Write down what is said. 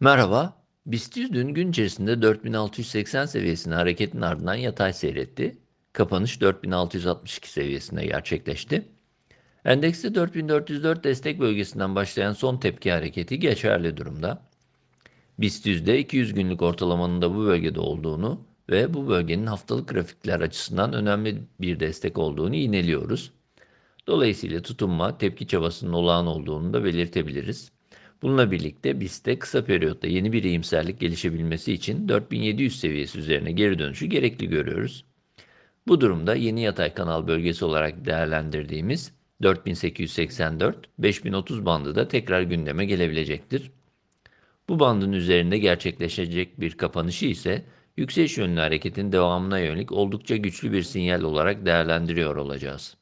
Merhaba. BIST 100 dün gün içerisinde 4680 seviyesine hareketin ardından yatay seyretti. Kapanış 4662 seviyesinde gerçekleşti. Endekste 4404 destek bölgesinden başlayan son tepki hareketi geçerli durumda. BIST 100'de 200 günlük ortalamanın da bu bölgede olduğunu ve bu bölgenin haftalık grafikler açısından önemli bir destek olduğunu yineliyoruz. Dolayısıyla tutunma, tepki çabasının olağan olduğunu da belirtebiliriz. Bununla birlikte BIST'te kısa periyotta yeni bir iyimserlik gelişebilmesi için 4700 seviyesi üzerine geri dönüşü gerekli görüyoruz. Bu durumda yeni yatay kanal bölgesi olarak değerlendirdiğimiz 4884-5030 bandı da tekrar gündeme gelebilecektir. Bu bandın üzerinde gerçekleşecek bir kapanışı ise yükseliş yönlü hareketin devamına yönelik oldukça güçlü bir sinyal olarak değerlendiriyor olacağız.